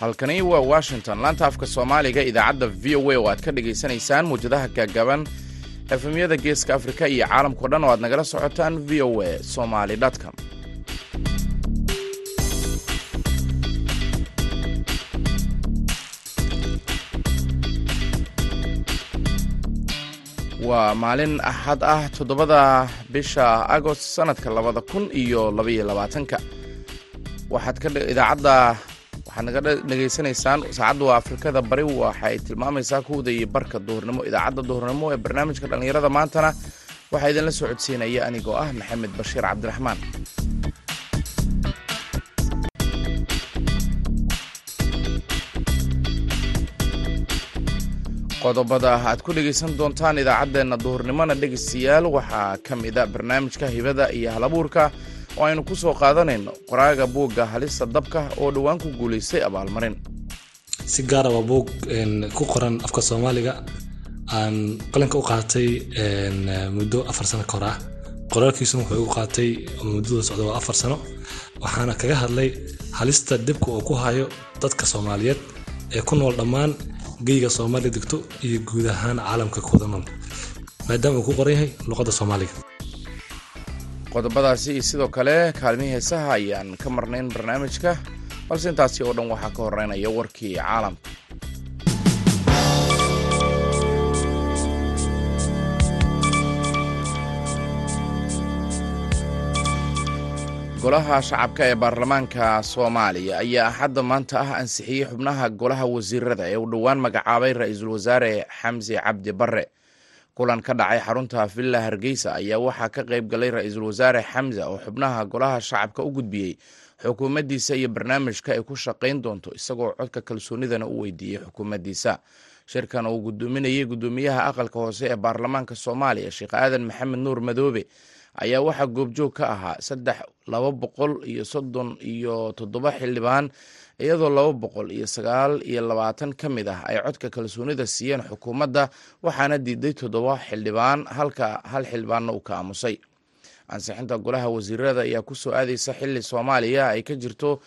halkani waa washington. Laanta afka soomaaliga idaacadda v o a oo aad ka dhagaysanaysaan muwjadaha gaagaban efemyada geeska afrika iyo caalamkao dhan oo aad nagala socotaan v o a somaly com. Waa maalin axad ah toddobada bisha agost sanadka labada kun iyo labaiyo labaatanka waxaad idaacadda waxaad dhegaysanaysaan saacadda waa afrikada bari waxay tilmaamaysaa kuwda iyo barka duhurnimo idaacadda duhurnimo ee barnaamijka dhallinyarada maantana. Waxaa idinla soo codsiinaya anigoo ah maxamed bashiir cabdiraxmaan. Qodobada aad ku dhegaysan doontaan idaacaddeenna duhurnimona dhegaystayaal waxaa ka mida barnaamijka hibada iyo halabuurka oo aynu ku soo qaadanayno qoraaga buugga halista dabka oo dhowaan ku guulaystay abaalmarin. Si gaara waa buug ku qoran afka soomaaliga. Aan qalinka u qaatay muddo afar sano kahor ah. Qoraalkiisuna wuxuu igu qaatay muddada socda waa afar sano. Waxaana kaga hadlay halista dibka uu ku hayo dadka soomaaliyeed ee ku nool dhammaan geyga soomaaliya degto iyo guud ahaan caalamka kuwada nool maadaama uu ku qoran yahay luqadda soomaaliga qodobadaasi iyo sidoo kale kaalmihii heesaha ayaan ka marnayn barnaamijka balse intaasi oo dhan waxaa ka horeynaya warkii caalamka. Golaha shacabka ee baarlamaanka soomaaliya ayaa axadda maanta ah ansixiyey xubnaha golaha wasiirada ee uu dhowaan magacaabay ra'iisul wasaare xamsi cabdi barre kulan ka dhacay xarunta villa hargeysa ayaa waxaa ka qayb galay ra'iisul wasaare xamsa oo xubnaha golaha shacabka u gudbiyey. Xukuumaddiisa iyo barnaamijka ay ku shaqayn doonto isagoo codka kalsoonidana u weydiiyey xukuumaddiisa. Shirkan uu gudoominayay guddoomiyaha aqalka hoose ee baarlamaanka soomaaliya sheekh aadan maxamed nuur madoobe ayaa waxaa goobjoog ka ahaa saddex laba boqol iyo soddon iyo toddoba xildhibaan iyadoo laba boqol iyo sagaal iyo labaatan ka mid ah ay codka kalsoonida siiyeen xukuumadda waxaana diiday toddoba xildhibaan halka hal xildhibaanna uu ka aamusay ansixinta golaha wasiirada ayaa ku soo aadaysa xili soomaaliya ay ka jirto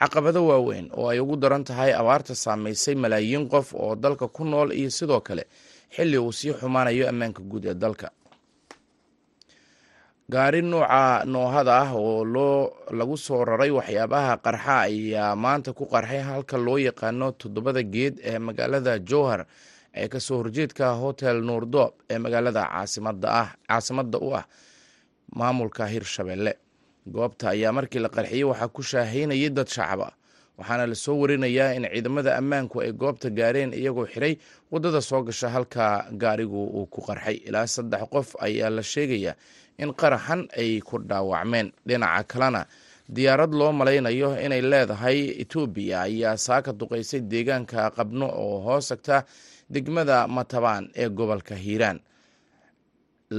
caqabado waaweyn oo ay ugu daran tahay abaarta saameysay malaayiin qof oo dalka ku nool iyo sidoo kale xili uu sii xumaanayo ammaanka guud ee dalka gaari nuuca noohada ah oo loo lagu soo raray waxyaabaha qarxa ayaa maanta ku qarxay halka loo yaqaano toddobada geed ee magaalada jowhar ee ka soo horjeedka hotel nuurdoob ee magaalada caasimada ah caasimadda u ah maamulka hirshabelle. Goobta ayaa markii la qarxiyey waxaa ku shaahaynayay dad shacab ah waxaana la soo warinayaa in ciidamada ammaanku ay goobta gaareen iyagoo xiray waddada soo gasha halka gaarigu uu ku qarxay. Ilaa saddex qof ayaa la sheegayaa in qaraxan ay ku dhaawacmeen. Dhinaca kalena diyaarad loo malaynayo inay leedahay etoobiya ayaa saaka duqaysay deegaanka qabno oo hoos tagta degmada matabaan ee gobolka hiiraan.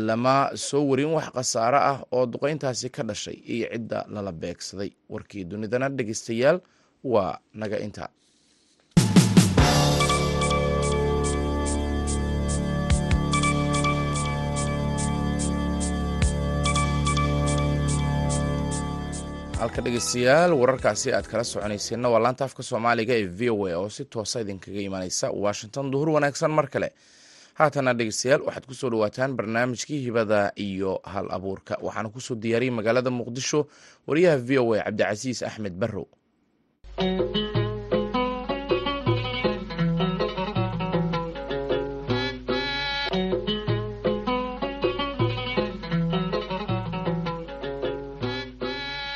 Lama soo warin wax khasaare ah oo duqayntaasi ka dhashay iyo cidda lala beegsaday. Warkii dunidana dhegeystayaal waa naga intaa halka dhegeystayaal wararkaasi aad kala soconayseenna waa laanta afka soomaaliga ee v o a oo si toosa idinkaga imanaysa washington. Duhur wanaagsan mar kale. Haatana dhegeystayaal waxaad ku soo dhawaataan barnaamijkii hibada iyo hal abuurka. Waxaana ku soo diyaariyey magaalada muqdisho wariyaha v o a cabdicasiis axmed barrow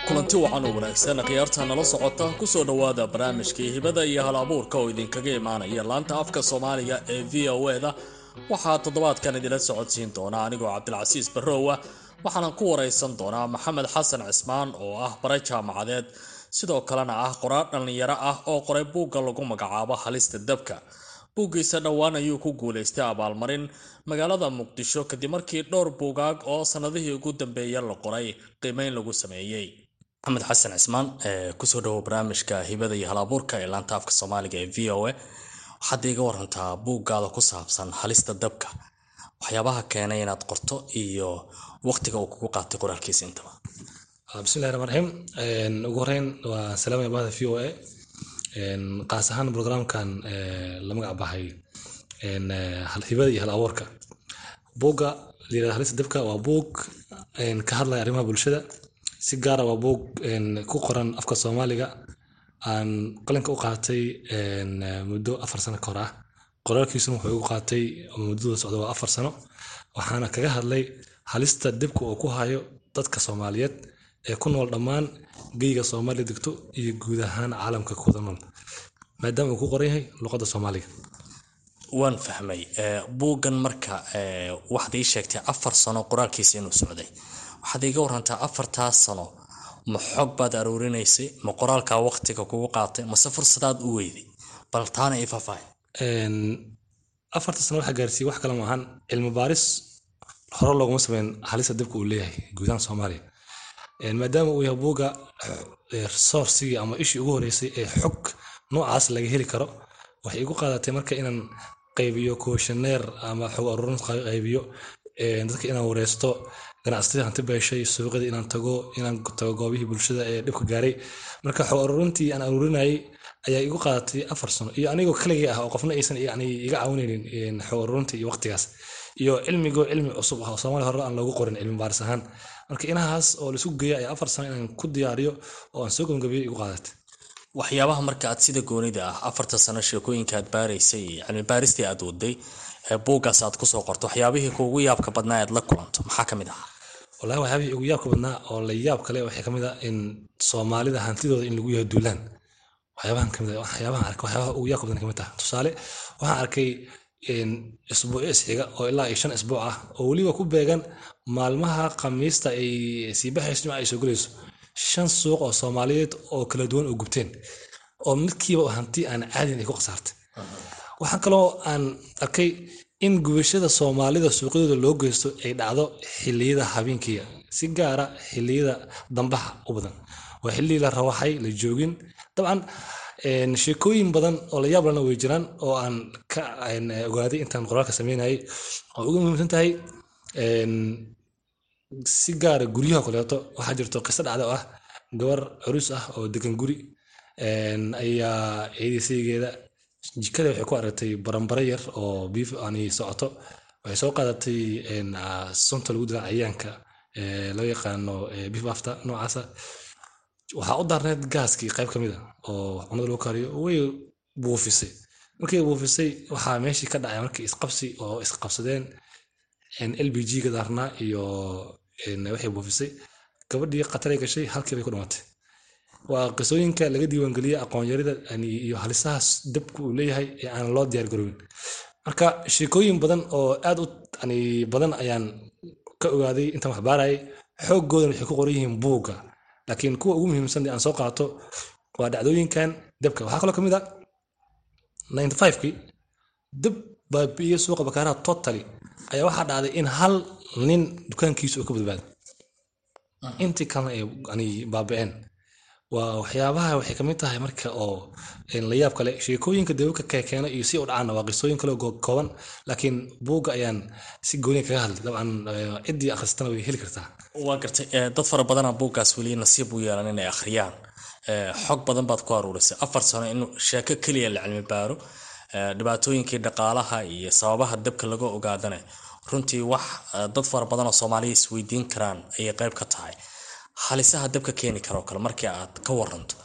kulanti wacan oo wanaagsan khiyaarta nala socota ku soo dhowaada barnaamijkii hibada iyo hal abuurka oo idinkaga imaanaya laanta afka soomaaliga ee v o eda waxaa toddobaadkan idinla socodsiin doona anigoo cabdilcasiis barrowa waxaanan ku waraysan doonaa maxamed xasan cismaan oo ah bare jaamacadeed sidoo kalena ah qoraar dhallinyaro ah oo qoray buugga lagu magacaabo halista dabka. Buuggiisa dhowaan ayuu ku guulaystay abaalmarin magaalada muqdisho kadib markii dhowr buugaag oo sannadihii ugu dambeeya la qoray qiimeyn lagu sameeyey maxamed xasan cismaan ku soo dhawow barnaamijka hibada iyo halabuurka ee laanta afka soomaaliga ee v o a. Waxaad iiga warantaa buuggaada ku saabsan halista dabka. Waxyaabaha keenay inaad qorto iyo waqtiga uu kugu qaatay qoraalkiisa intaba bismillahi raxmaan raxiim ugu horeyn waa salaamaya bahda v o a. Qaas ahaan programkan la magac iyo hal abuurka. Buugga layirahda halista dabka waa buug ka hadlaya arrimaha bulshada. Si gaara waa buug ku qoran afka soomaaliga. Aan qalinka u qaatay muddo afar sano ka ah. Qoraalkiisuna wuxuu igu qaatay muddada socda waa afar sano. Waxaana kaga hadlay halista dibka uu ku hayo dadka soomaaliyeed ee ku nool dhammaan geyga soomaaliya degto iyo guud ahaan caalamka kuwada nool. Maadaama uu ku qoran yahay luqadda soomaaliga. Waan fahmay buuggan marka waxaad ii sheegtay afar sano qoraalkiisa inuu socday. Waxaad iiga warantaa afartaas sano. Ma xog baad aruurinaysay ma qoraalkaa waqtiga kugu qaatay mase fursadaad u weyday. Bal taana ii faahfaahay afarta sano waxaa gaarsiiyey wax kale maahan cilmi baaris hore looguma sameyn halista dibka uu leeyahay guudahaan soomaaliya maadaama uu yahay buugga sourcigii ama ishii ugu horeysay ee xog noocaas laga heli karo waxay igu qaadatay marka inaan qaybiyo kooshaneer ama xog aruurin qaybiyo dadka inaan wareysto ganacsatada hanti beeshay suuqyada inaan tago inaan tago goobihii bulshada ee dhibka gaaray. Marka xog aruurintii aan aruurinayay ayaa igu qaadatay afar sano. Iyo anigoo kaligii ah oo qofna aysan iga caawinaynin xog aruurinta iyo waqtigaas. Iyo cilmigoo cilmi cusub ah oo soomaaliya hore aan loogu qorin cilmi baaris ahaan marka inahaas oo laisu geeya ayaa afar sano inaan ku diyaariyo oo aan soo gabagabeyo igu qaadatay waxyaabaha marka aad sida goonida ah afarta sano sheekooyinka aad baaraysay cilmi baaristii aad waday buuggaas aad ku soo qorto waxyaabihii kuugu yaabka badnaa aad la kulanto maxaa ka mid ah? Wallahi waxyaabihii ugu yaabka badnaa oo la yaab kale waxay ka mid ah in soomaalida hantidooda in lagu yahay duulaan. Waxyaabahan ka mid ah waxyaabahan arkay waxyaabaha ugu yaabka badan ka mid tahay tusaale waxaan arkay isbuucyo isxiga oo ilaa iyo shan isbuuc ah oo weliba ku beegan maalmaha khamiista ay sii baxayso jimca ay soo gelayso shan suuq oo soomaaliyeed oo kala duwan oo gubteen oo midkiiba hanti aan caadin ay ku khasaartay waxaa kaloo aan arkay in gubashada soomaalida suuqyadooda loo geysto ay dhacdo xiliyada habeenkiiga si gaara xiliyada dambaha u badan. Waa xilligii la rawaxay la joogin. Dabcan sheekooyin badan oo la yaab lana way jiraan oo aan ka ogaaday intaan qoraalka sameynayay oo ugu muhiimsan tahay si gaara guryaha kaleeto waxaa jirto qiso oo ah gabar curus ah oo degan guri ayaa eedisaygeeda jikada waxay ku aragtay barambare yar oo biif ani socoto. Waxay soo qaadatay sunta lagu dila cayaanka loo yaqaano beef after noocaasa waxaa u daarneed gaaskii qayb ka mid a oo cunada lagu kariyo way buufisay. Markay buufisay waxaa meeshii ka dhacay markii isqabsi oo isqabsadeen lbg ga daarnaa iyo waxay buufisay. Gabadhii khataray gashay halkii bay ku dhimatay waa qisooyinka laga diiwaangeliyey aqoonyarida iyo halisahaas dabku uu leeyahay ee aan loo diyaar garowin marka sheekooyin badan oo aad u badan ayaan ka ogaaday intaan wax baarayay waxay ku qoran yihiin buugga. Laakiin kuwa ugu muhiimsan aan soo qaato waa dhacdooyinkan dabka. Waxaa kaloo ka mid a ninety fivekii. Dab baabi'iye suuqa bakaaraha totally ayaa waxaa dhacday in hal nin dukaankiisa uu ka badbaado. Intii kalena ay baabi'een waa waxyaabaha waxay ka mid tahay marka oo la kale sheekooyinka dababka kekeena iyo si u dhacaana waa qisooyin kale kooban laakiin buugga ayaan si gooniya kaga hadlay dabcan ciddii akhristana way heli kartaa. Waa gartay dad fara badana buuggaas weli nasiib u yeelan inay akhriyaan. Xog badan baad ku aruurisay. Afar sano in sheeko keliya la cilmi baaro dhibaatooyinkii dhaqaalaha iyo sababaha dabka laga ogaadana runtii wax dad fara badan oo soomaaliya isweydiin karaan ayay qayb ka tahay. Halisaha dabka keeni karoo kale markii aad ka waranto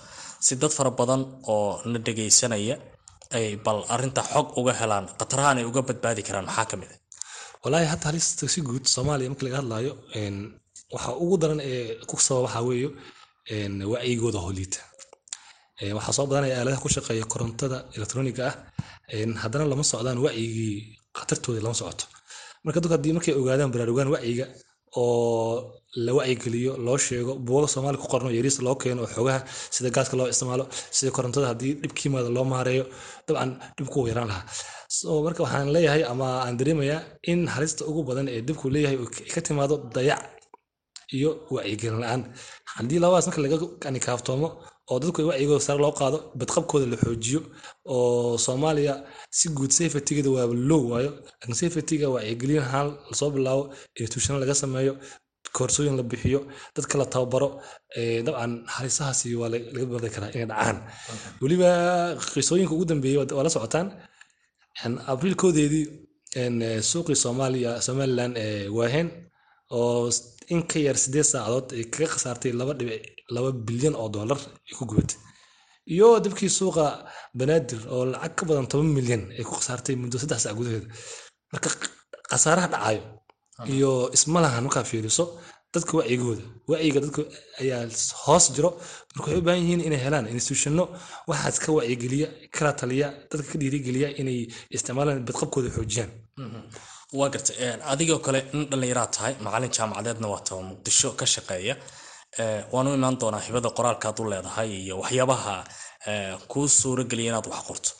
si dad fara badan oo na dhegaysanaya ay bal arinta xog uga helaan khatarahan ay uga badbaadi karaan maxaa ka mid a walaahi hata halista si guud soomaaliya marka laga hadlaayo waxa ugu daran ee ku sababa waxaa weeyo wacyigooda holiita waxaa soo badanaya aaladaha ku shaqeeya korontada elektroniga ah haddana lama socdaan wacyigii khatartooda lama socoto. Marka dadku haddii markay ogaadaan baraarugaan wacyiga oo la wacyigeliyo loo sheego buuga soomaali ku qorno yariis loo keeno oo xogaha sida gaaska loo isticmaalo sida korontada haddii dhibka yimaado loo maareeyo dabcan dhibku wuu yaraan lahaa. So marka waxaan leeyahay ama aan dareemayaa in halista ugu badan ee dhibku leeyahay ka timaado dayac iyo wacyigelin la'aan. Haddii labadaas marka laga kaaftoomo oo dadku wacyigooda sare loo qaado badqabkooda la xoojiyo oo soomaaliya si guud safetygeeda waaba low waayo. Laakiin safetyga wacyigelin ahaan la soo bilaabo institutional laga sameeyo koorsooyin la bixiyo dadka la tababaro dabcan halisahaasi waa laga bardi karaa inay dhacaan. Weliba qisooyinka ugu dambeeyey waa la socotaan. Abriilkoodeedii suuqii soomaaliya somalilan waaheen oo in ka yar sideed saacadood ay kaga khasaartay laba dhibic laba bilyan oo dollar ay ku gubatay. Iyo dabkii suuqa banaadir oo lacag ka badan toban milyan ay ku khasaartay muddo saddex saac gudaheeda marka khasaaraha dhacayo iyo ismalahan markaa fiiriso dadka wacyigooda wacyiga dadka ayaa hoos jiro. Marka waxay u baahan yihiin inay helaan institutionno waxaas ka wacyigeliya kala taliya dadka ka dhiirigeliya inay isticmaalaan badqabkooda xoojiyaan waa gartay adigoo kale in dhallinyaraa tahay macalin jaamacadeedna waa taba muqdisho ka shaqeeya. Waanu imaan doonaa hibada qoraalkaad u leedahay iyo waxyaabaha kuu suurageliya inaad wax qorto.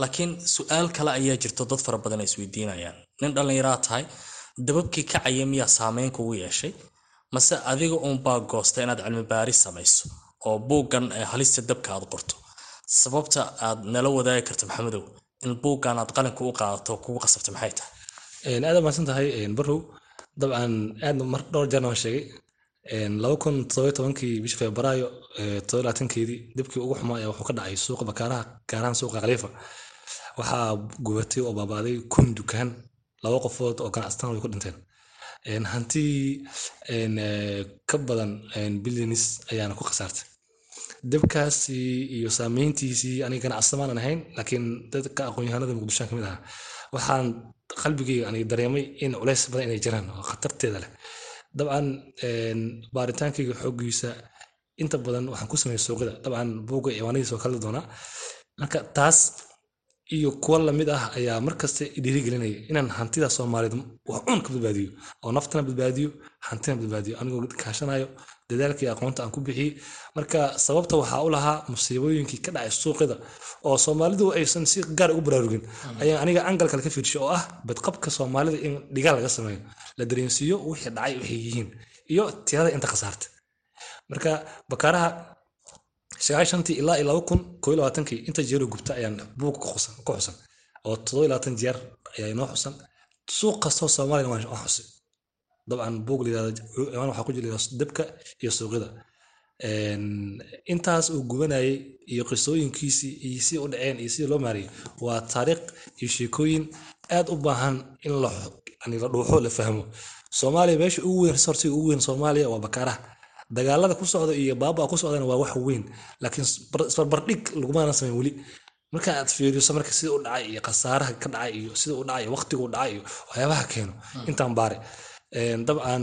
Laakiin su'aal kale ayaa jirto dad fara badan ay isweydiinayaan. Nin dhallinyaraa tahay dababkii kacaya miyaa saameyn kugu yeeshay? Mase adiga uunbaa goosta inaad cilmi baaris samayso oo buuggan halista dabka aad qorto? Sababta aad nala wadaagi karto maxamedow in buuggan aad qalinka u qaadato kugu qasabta maxay tahay aad mahadsan tahay barow dabcan aad mar dhowr jeerna waan sheegay. Laba kun todoba tobankii bishii febraayo todoba labaatankeedii dibkii ugu xumaa ayaa wuxuu ka dhacay suuqa bakaaraha gaar ahaan suuqa khaliifa waxaa gubatay oo baabaaday kun dukaan laba qofood oo ganacsataan way ku dhinteen. Hantii ka badan bilyanis ayaana ku khasaartay. Dabkaasi iyo saameyntiisii aniga ganacsatamaanaan ahayn laakiin dadka aqoon-yahanada muqdishoan ka mid ahaa. Waxaan qalbigayga aniga dareemay in culays badan inay jiraan oo khatarteeda leh. Dabcan baaritaankayga xooggiisa inta badan waxaan ku sameeyay suuqyada. Dabcan buugga ciwaanadiisa oo kala doonaa. Marka taas iyo kuwa la mid ah ayaa markasta dhiirigelinaya inaan hantida soomaaliyeed wax uun ka badbaadiyo oo naftana badbaadiyo hantina badbaadiyo. Anigoo kaashanayo dadaalkii aqoonta aan ku bixiyey marka sababta waxaa u lahaa musiibooyinkii ka dhacay suuqyada oo soomaalidu aysan si gaar ugu baraarugin ayaa aniga angal kale ka fiirshay oo ah badqabka soomaalida in dhigaal laga sameeyo. La dareensiiyo wixii dhacay waxay yihiin iyo tirada inta khasaarta. Marka bakaaraha sagaashantii ilaa iyo laba kun koo labaatankii inta jeero gubta ayaan buug ku xusan. Oo todoba iyo labaatan jeer ayaa inoo xusan. Suuq kastoo soomaaliyana waan xusay dabcan ciwaan waxaa ku jira dabka iyo suuqyada. Intaas uu gubanayay iyo qisooyinkiisii iyo si u dhaceen iyo sidii loo maariyay waa taariikh iyo sheekooyin aad u baahan in la dhuuxo la fahmo. Soomaaliya meesha ugu weyn resortiga ugu weyn soomaaliya waa bakaaraha dagaalada ku socda iyo baabaa ku socdana waa wax weyn laakiin isbarbardhig lagumana sameyn weli. Marka aad fiiriso marka sida u dhacay iyo khasaaraha ka dhacay iyo sida u dhacay waqtiga u dhacay iyo waxyaabaha keeno intaan baare dabcan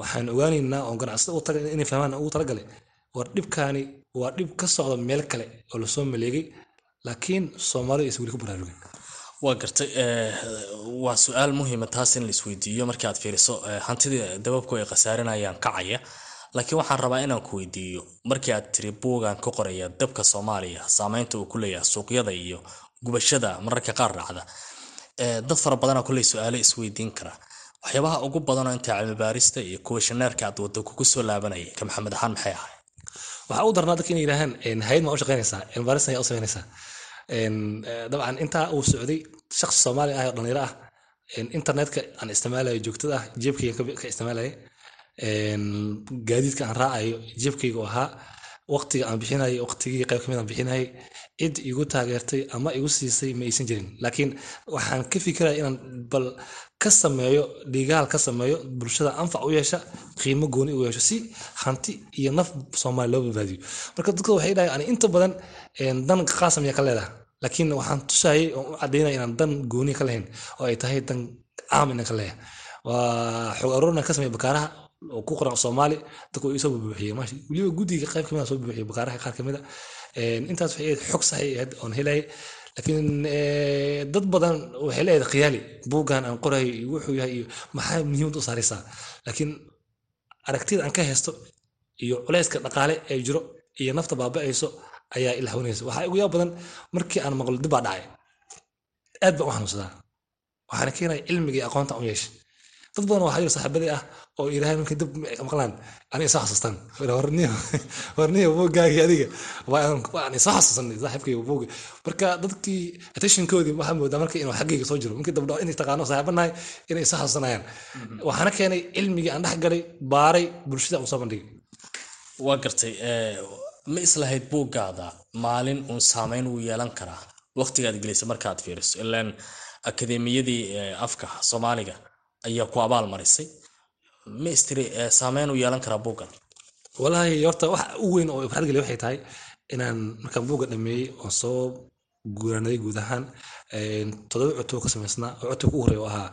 waxaan ogaaneynaa oo ganacsada inay fahmaan ugu talagalay. War dhibkaani waa dhib ka socda meel kale oo la soo maleegay laakiin soomaalida aysan weli ku baraarugin waa gartay waa su'aal muhiima taas in la isweydiiyo markii aad fiiriso. Hantidii dababku ay khasaarinayaan kacaya laakiin waxaan rabaa inaan ku weydiiyo markii aad tiri buugan ka qoraya dabka soomaaliya saameynta uu ku leeyahay suuqyada iyo gubashada mararka qaar dhacda dad fara badana kulley su'aalo isweydiin kara waxyaabaha ugu badanoo inta cilmibaarista iyo kuwashaneerka aad wado kugu soo laabanaya ka maxamed ahaan maxay ahay waxaa u darnaa dadka inay yidhaahaan hayad maa u shaqaynaysaa? Cilmibaaristan ayaa u samaynaysaa dabcan intaa uu socday shaqsi soomaali ah oo dhalinyaro ah internetka aan isticmaalayo joogtada ah jeebkayga ka isticmaalaya gaadiidka aan raacayo jeebkayga oo ahaa waqtiga aan bixinayo waqtigii qayb ka mid aan bixinayay cid igu taageertay ama igu siisay ma aysan jirin. Laakiin waxaan ka fikiraya inaan bal ka sameeyo dhigaal ka sameeyo bulshada anfac u yeesha qiimo gooni u yeesho si hanti iyo naf soomaali loo badbaadiyo. Marka dadka waxay dhahay ani inta badan dan qaasam ayaa ka leedaha laakiin waxaan tusayay oo u cadaynaya inaan dan gooni ka lahayn oo ay tahay dan caam inaan ka leeyahay. Waa xog aroorna ka sameeya bakaaraha oo ku qoran soomaali dadku isoo bubuuxiyey maashi weliba guddiga qayb ka mid soo bubuuxiyey bakaaraha qaar ka mid a intaas waxay ahayd xog saxay ahayd oon helayay laakiin dad badan waxay leedahay khiyaali. Buuggan aan qorayo iyo wuxuu yahay iyo maxaa muhiimad u saaraysaa? Laakiin aragtida aan ka haysto iyo culayska dhaqaale ee jiro iyo nafta baaba'ayso ayaa ila waxaa ugu yaab badan markii aan maqlo dib baa dhacay. Aad baan u xanuunsadaa. Waxaana keenaya cilmiga iyo aqoonta u yeeshay dad badan waxaa jira saaxiibadii ah oo ilaahay markay dib maqlaan ani isoo xasuustaan warniyo buuggaagii adiga. Waan isoo xasuusanay saaxiibkayga buugga marka dadkii attentionkoodii waxaa moodaa marka inuu xaggayga soo jiro markii dabdho inay taqaano saaxiibanahay inay isoo xasuusanayaan. Waxaana keenay cilmigii aan dhex galay baaray bulshada aan soo bandhigay. Waa gartay ma islahayd buuggaada maalin uun saameyn uu yeelan karaa. Waqtigaad gelisay markaad fiiriso ilaan akademiyadii afka soomaaliga ayaa ku abaal marisay. Ma istiri saameyn uu yeelan karaa buuggan walaahi horta wax u weyn oo farxad waxay tahay inaan markaan buugga dhameeyey oon soo guuranaday guud ahaan todoba cutub ka samaysnaa oo cutubka u horreeya oo ahaa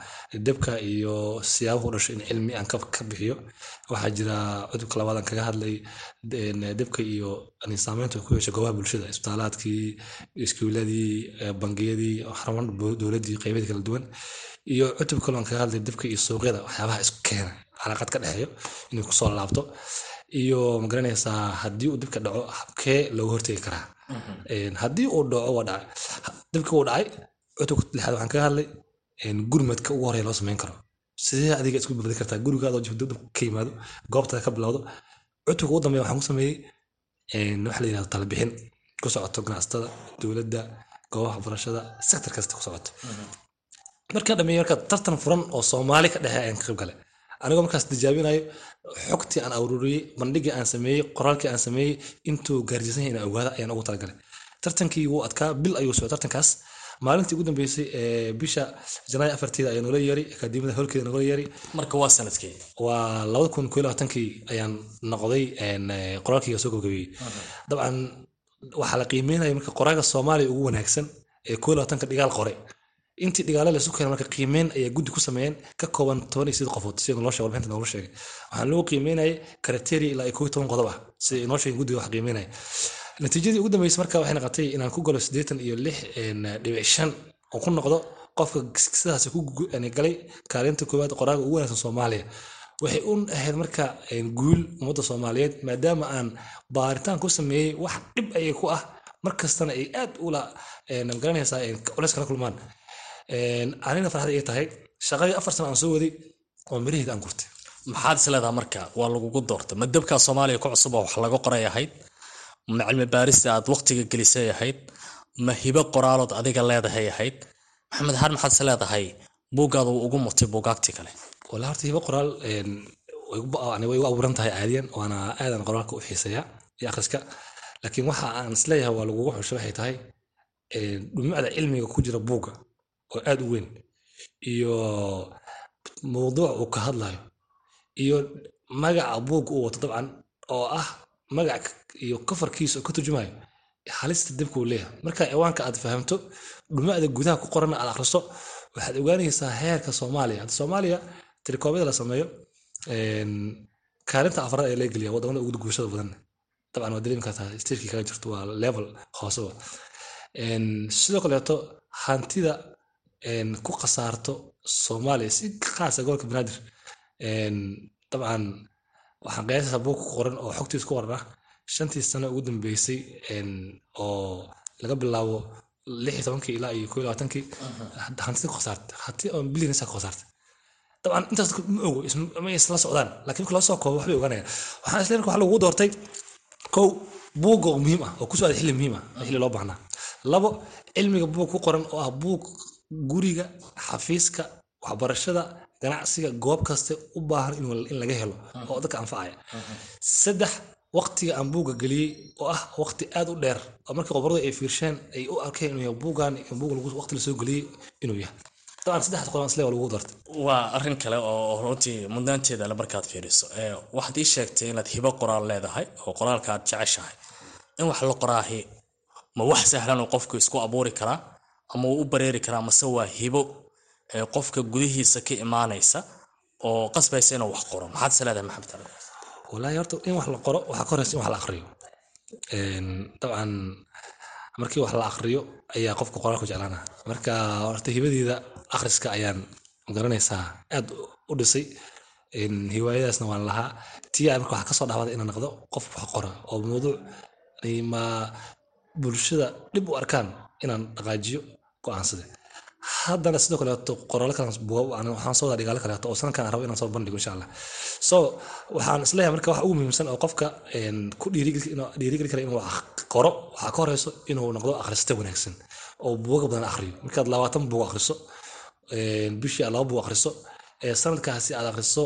debka iyo siyaabahu dhasho in cilmi aan ka bixiyo waxaa jira cutubka labaad aan kaga hadlay debka iyo saameynta ku yeesha goobaha bulshada isbitaalaadkii iskuuladii bangiyadii xaruman dowladdii qeybadii kala duwan iyo cutub kaloo aan kaga hadlay debka iyo suuqyada waxyaabaha isku keena calaaqad ka dhexeeyo inay ku soo laabto iyo ma garanaysaa haddii uu dibka dhaco habkee looga hortegi karaa. Haddii uu dhaco waa dhacay dibka uu dhacay cutubka lixaad waxaan kaga hadlay gurmadka ugu horeya loo samayn karo. Sidee adiga isku badbadi kartaa? Gurigaadoo jifdo ka yimaado goobtaada ka bilowdo. Cutubka ugu dambeya waxaan ku sameeyey waxa la yidhahdo talabixin ku socoto ganacsatada dowladda goobaha waxbarashada sektor kasta ku socoto markaa dhameeyey marka tartan furan oo soomaali ka dhexe ayaan ka qayb galay anigoo markaas tijaabinayo xogtii aan aruuriyey bandhigii aan sameeyey qoraalkii aan sameeyey intuu gaarjiisan yahay inaan ogaada ayaan ugu talagalay. Tartankii wuu adkaa bil ayuu socday tartankaas. Maalintii ugu dambeysay ee bisha janaayo afarteeda ayaa noola yeeray akaademiyada howlkeeda noola yeeray. Marka waa sannadkii? Waa labada kun koo labaatankii ayaan noqday qoraalkii soo gabagabeeyey dabcan waxaa la qiimeynaya marka qoraaga soomaaliya ugu wanaagsan ee koo labaatanka dhigaal qoray intii dhigaale laysu keenay marka qiimeyn ayaa guddi ku sameeyeen ka kooban toban iyo sided qofood sida noo sheegay warbixinta noogu sheegay. Waxaan lagu qiimeynayay kriteria ilaa koo iyo toban qodob ah sida inoo sheegay guddiga wax qiimeynaya natiijadii ugu dambeysay marka waxay noqotay inaan ku galo siddeetan iyo lix dhibic shan oo ku noqdo qofka sidaas ku galay kaalinta koowaad qoraaga ugu wanaagsan soomaaliya. Waxay u ahayd marka guul ummadda soomaaliyeed maadaama aan baaritaan ku sameeyey wax dhib ayay ku ah. Markastana ay aad ula ma garanaysaa culeys kala kulmaan anina farxad ay tahay. Shaqadii afar sano aan soo waday oo miraheeda aan gurtay. Maxaad is leedaha marka? Waa lagugu doortay. Ma dabkaa soomaaliya ku cusub oo wax laga qoray ahayd. Ma cilmi baarista aad waqtiga gelisay ahayd. Ma hibo qoraalood adiga leedahay ahayd. Maxamed haar maxaad is leedahay? Buuggaada uu ugu murtay buugaagtii kale. Walaa horta hibo qoraal way igu abuuran tahay caadiyan waana aadan qoraalka u xiiseeya iyo akhriska. Laakiin waxa aan is leeyahay waa lagugu xushay waxay tahay dhumucda cilmiga ku jira buugga oo aad u weyn iyo mawduuc uu ka hadlayo iyo magaca buugga uu wato dabcan oo ah magac iyo kafarkiisa oo ka turjumayo halista dibka uu leeyahay. Marka ciwaanka aad fahamto dhumucda gudaha ku qoran aad akhriso waxaad ogaanaysaa heerka soomaaliya. Hadda soomaaliya tirikoobyada la sameeyo kaalinta afraad ayaa laga geliya waddamada ugu guushada badan. Dabcan waa dareemi kartaa stirkii kaga jirto waa level hooseba sidoo kaleeto hantida ku khasaarto soomaaliya si khaasa gobolka banaadir dabcan waxaan qiyaasaysaa buug ku qoran oo xogtiis ku qoran ah. Shantii sano ugu dambeysay oo laga bilaabo lix tobankii ilaa iyo koo hantida ku khasaartay hanti oo bilyanisa ku khasaartay. Dabcan intaas ma ogo ma isla socdaan laakiin marka loo soo koobo waxbay ogaanayaan. Waxaan marka waxa lagu doortay kow buugga oo muhiim ah oo ku socda xilli muhiim ah xilli loo baahnaa. Labo cilmiga buug ku qoran oo ah buug guriga xafiiska waxbarashada ganacsiga goob kaste u baahan in laga helo oo dadka anfacaya saddex waqtiga aan buugga geliyey oo ah waqti aad u dheer oo markii qobaradu ay fiirsheen ay u arkeen inuu yahay buuggan buug waqti la soo geliyey inuu yahay. Dabcan saddexda qodob isle waa lagu doortay waa arrin kale oo runtii mudnaanteeda le markaad fiiriso. Waxaad ii sheegtay inaad hibo qoraal leedahay oo qoraalka aad jeceshahay. In wax la qoraahi ma wax sahlan oo qofku isku abuuri karaa ama uu u bareeri karaa mase waa hibo qofka gudihiisa ka imaanaysa oo qasbaysa inuu wax qoro. Maxaad is leedahay maxamed ali wallaahi horta in wax la qoro waxaa ka horeysa in wax la aqriyo. Dabcan markii wax la aqriyo ayaa qofka qoraalku jeclaana marka horta hibadeeda akhriska ayaan ma garanaysaa aad u dhisay. Hiwaayadaasna waan lahaa. Tia marka waxaa ka soo dhawada inaan noqdo qof wax qora oo mawduuc ma bulshada dhib u arkaan inaan dhaqaajiyo go'aansade. Haddana sidoo kaleeto qoraallo kale waxaan soo wadaa dhigaalo kaleeto oo sanadkan rabo inaan soo bandhigo insha allah. So waxaan is leeyahay marka waxa ugu muhiimsan oo qofka ku dhiirigeli kara inuu qoro waxaa ka horeyso inuu noqdo akhriste wanaagsan oo buuga badan akhriyo. Markaad labaatan buug akhriso bishii aad laba buug akhriso sanadkaasi aad akhriso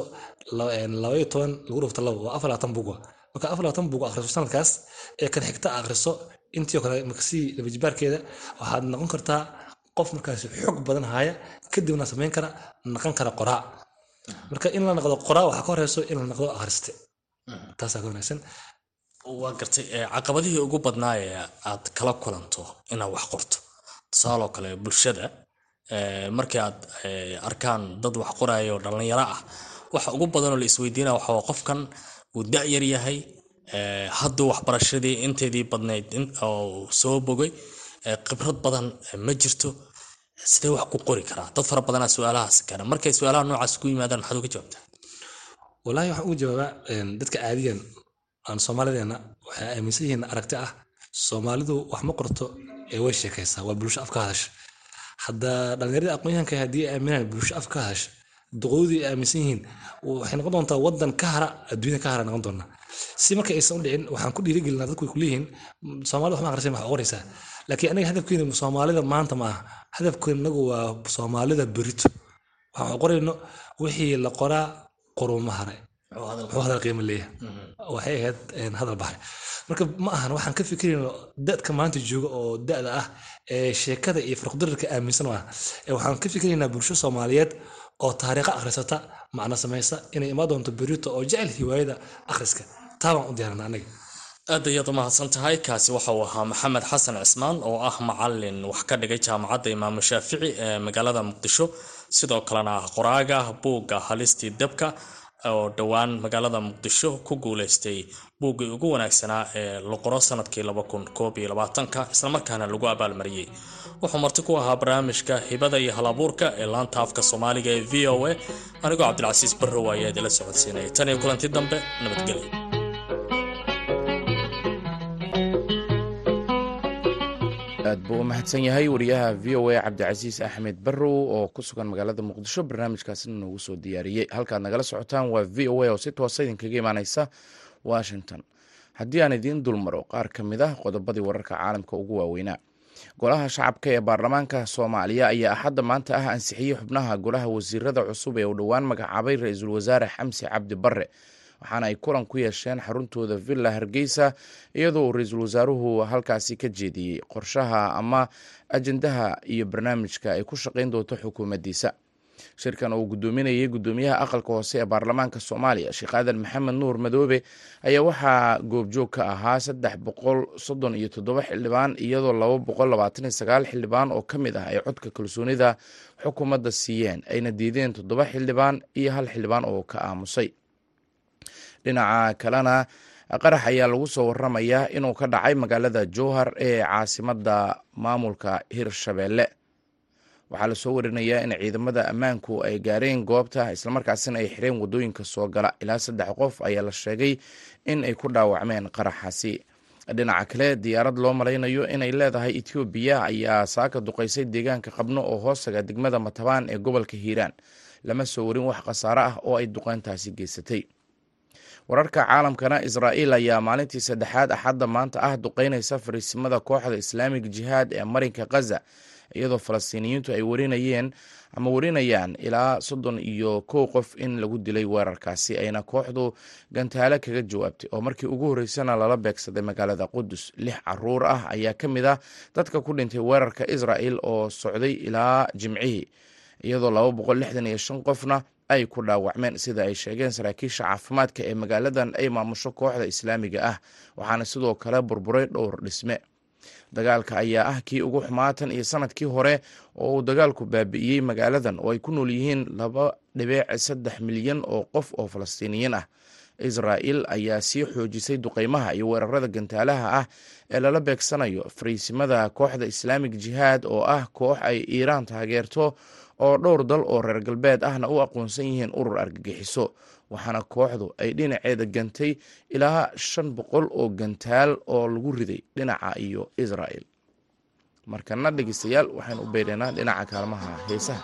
laba toban lagu dhufto labo waa afar labaatan buug marka afar labaatan buug akhriso sanadkaas ee kan xigta akhriso intii oo kale makasii labajibaarkeeda waxaad noqon kartaa qof markaasi xog badan haya kadibna samayn kara naqan kara qoraa marka in la noqdo qoraa waxaa ka horeyso in la noqdo akhriste taasaa ka wanaagsan. Waa gartay caqabadihii ugu badnaa ee aad kala kulanto inaad wax qorto. Tusaaloo kale bulshada markii aad arkaan dad wax qoraya oo dhallinyaro ah waxa ugu badanoo la isweydiinaya waxaa qofkan uu da-yar yahay hadduu waxbarashadii inteedii badnayd oo soo bogay khibrad badan ma jirto sidee wax ku qori karaa? Dad fara badanaa su'aalahaas keena markay su'aalaha noocaas ku yimaadaan maxaad uga jawaabtaa? Wallaahi waxaan ugu jawaabaa dadka caadiyan aan soomaalideena waxay aaminsan yihiin aragti ah. Soomaalidu wax ma qorto ee way sheekaysaa waa bulsho afka hadasha hadda dhallinyarada aqoonyahanka haddii aaminaan bulsho afka hadasha duqoodii ay aaminsan yihiin waxay noqon doontaa wadan ka hara adduunya ka hara noqon doonaa si marka aysan u dhicin waxaan ku dhiirigelinaa dadku way kuleeyihiin soomaalida wax ma akhrisan wax qoraysaa laakiin aniga hadafkeenu soomaalida maanta ma aha. Hadafkeenu inagu waa soomaalida berito waxaan qorayno wixii la qoraa qoruma hare wuxuu hadal qiimo leeyahay. Waxay ahayd hadal baxay marka ma ahan waxaan ka fikirayno dadka maanta jooga oo da-da ah ee sheekada iyo farqdararka aaminsan ah. Waxaan ka fikiraynaa bulsho soomaaliyeed oo taariikha akhrisata. Macno samaysa inay imaan doonto berito oo jecel hiwaayada akhriska. Taa baan u diyaarana anaga aad ayaad u mahadsan tahay kaasi waxa uu ahaa maxamed xasan cismaan oo ah macalin wax ka dhigay jaamacadda imaamu shaafici ee magaalada muqdisho. Sidoo kalena ah qoraaga buugga halistii dabka oo dhowaan magaalada muqdisho ku guuleystay buuggii ugu wanaagsanaa ee la qoro sannadkii ka islamarkaana lagu abaalmariyey. Wuxuu marti ku ahaa barnaamijka hibada iyo halabuurka ee laanta afka soomaaliga ee v o a. Anigoo cabdilcasiis barrow ayaa idila socodsiinaya tan iyo kulanti dambe nabadgelyo aad buu u mahadsan yahay. Wariyaha v o a cabdicasiis axmed barrow oo ku sugan magaalada muqdisho barnaamijkaasina noogu soo diyaariyey. Halkaad nagala socotaan waa v o a oo si toosa idinkaga imaaneysa washington. Haddii aan idiin dulmaro qaar ka mid ah qodobadii wararka caalamka ugu waaweynaa. Golaha shacabka ee baarlamaanka soomaaliya ayaa axadda maanta ah ansixiyey xubnaha golaha wasiirada cusub ee uu dhowaan magacaabay ra'iisul wasaare xamsi cabdi barre waxaana ay kulan ku yeesheen xaruntooda villa hargeysa iyadoo uu ra'iisul wasaaruhu halkaasi ka jeediyey qorshaha ama ajendaha iyo barnaamijka ay ku shaqayn doonto xukuumaddiisa shirkan uu guddoominayay guddoomiyaha aqalka hoose ee baarlamaanka soomaaliya sheekh aadan maxamed nuur madoobe ayaa waxaa goobjoog ka ahaa saddex boqol soddon iyo toddoba xildhibaan iyadoo laba boqol labaatan iyo sagaal xildhibaan oo ka mid ah ay codka kalsoonida xukuumadda siiyeen ayna diideen toddoba xildhibaan iyo hal xildhibaan oo ka aamusay dhinaca kalena qarax ayaa lagu soo waramayaa inuu ka dhacay magaalada jowhar ee caasimadda maamulka hirshabeelle. Waxaa la soo warinayaa in ciidamada ammaanku ay gaareen goobta islamarkaasina ay xireen waddooyinka soo gala. Ilaa saddex qof ayaa la sheegay in ay ku dhaawacmeen qaraxaasi. Dhinaca kale diyaarad loo malaynayo inay leedahay etoobiya ayaa saaka duqaysay deegaanka qabno oo hoostaga degmada matabaan ee gobolka hiiraan. Lama soo warin wax khasaare ah oo ay duqeyntaasi geysatay wararka caalamkana israa'iil ayaa maalintii saddexaad axadda maanta ah duqeynaysa fariisimada kooxda islaamig jihaad ee marinka khaza iyadoo falastiiniyiintu ay warinayeen ama warinayaan ilaa soddon iyo kow qof in lagu dilay weerarkaasi ayna kooxdu gantaale kaga jawaabtay. Oo markii ugu horreysana lala beegsaday magaalada qudus lix carruur ah ayaa ka mid ah dadka ku dhintay weerarka israa'el oo socday ilaa jimcihii iyadoo laba boqol lixdan iyo shan qofna ay ku dhaawacmeen sida ay sheegeen saraakiisha caafimaadka ee magaaladan ay maamusho kooxda islaamiga ah waxaana sidoo kale burburay dhowr dhisme. Dagaalka ayaa ah kii ugu xumaatan iyo sannadkii hore oo uu dagaalku baabi'iyey magaaladan oo ay ku nool yihiin laba dhibic saddex milyan oo qof oo falastiiniyiin ah. Israa'el ayaa sii xoojisay duqeymaha iyo weerarada gantaalaha ah ee lala beegsanayo fariisimada kooxda islaamig jihaad oo ah koox ay iiraan taageerto oo dhowr dal oo reer galbeed ahna u aqoonsan yihiin urur argagixiso. Waxaana kooxdu ay dhinaceeda gantay ilaa shan boqol oo gantaal oo lagu riday dhinaca iyo israa'el markana dhegeystayaal waxaanu u beeraynaa dhinaca kaalmaha heesaha.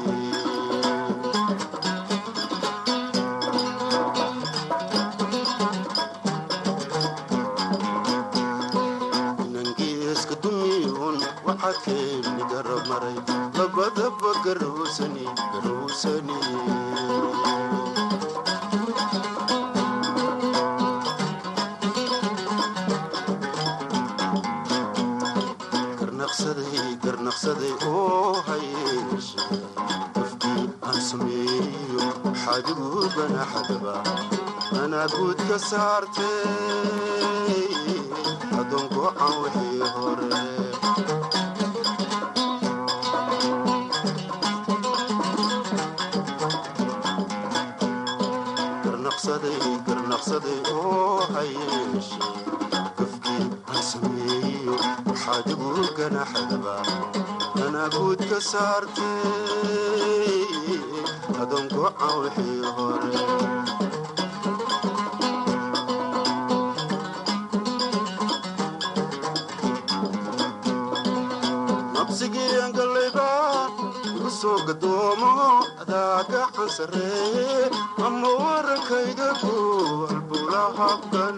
dabba garhoosani garhoosani garnaqsaday garnaqsaday oo waxaad ugu ganaxdaba tanaaguud ka saartay adoonku cawxii hore nabsigii galayba igu soo gadoomo adaa gacan sarreeye ama warankayda ku halbula habkan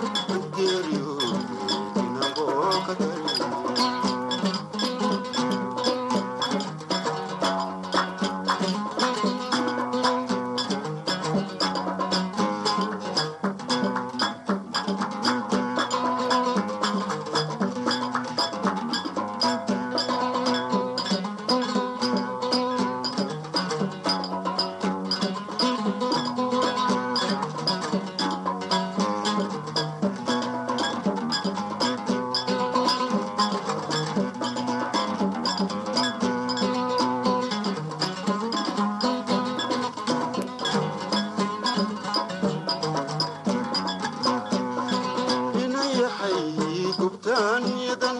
waxay gubtaan yadan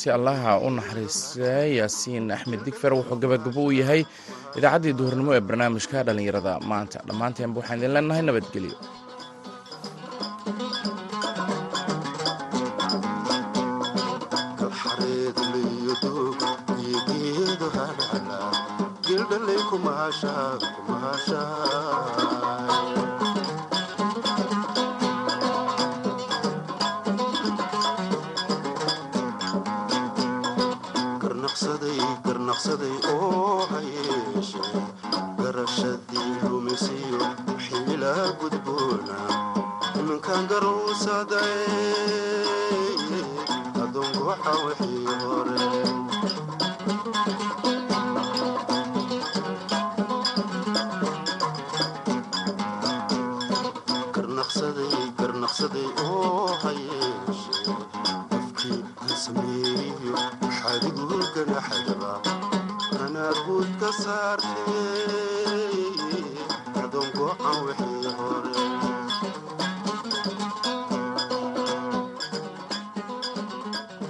si allaha u naxariistay yaasiin axmed digfer wuxuu gabagabo u yahay idaacaddii duhurnimo ee barnaamijka dhallinyarada. Maanta dhammaanteenba waxaan idin leenahay nabadgelyo qabsaday oo hayeeshe garashadii oh, rumisiyo xila gudboona iminkaan garuu socday adoonku hore